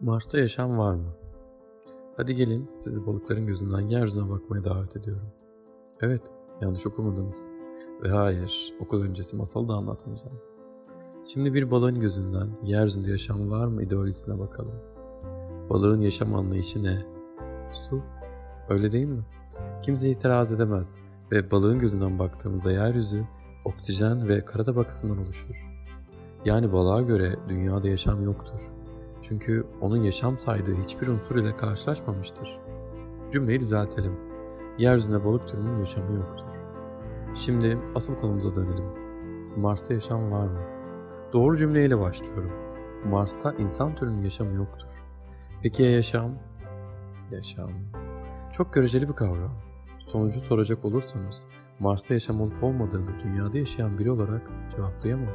Mars'ta yaşam var mı? Hadi gelin sizi balıkların gözünden yeryüzüne bakmaya davet ediyorum. Evet, yanlış okumadınız. Ve hayır, okul öncesi masal da anlatmayacağım. Şimdi bir balığın gözünden yeryüzünde yaşam var mı ideolojisine bakalım. Balığın yaşam anlayışı ne? Su. Öyle değil mi? Kimse itiraz edemez ve balığın gözünden baktığımızda yeryüzü oksijen ve kara tabakasından oluşur. Yani balığa göre dünyada yaşam yoktur. Çünkü onun yaşam saydığı hiçbir unsur ile karşılaşmamıştır. Cümleyi düzeltelim. Yeryüzünde balık türünün yaşamı yoktur. Şimdi asıl konumuza dönelim. Mars'ta yaşam var mı? Doğru cümleyle başlıyorum. Mars'ta insan türünün yaşamı yoktur. Peki ya yaşam? Yaşam. Çok göreceli bir kavram. Sonucu soracak olursanız Mars'ta yaşam olup olmadığını dünyada yaşayan biri olarak cevaplayamam.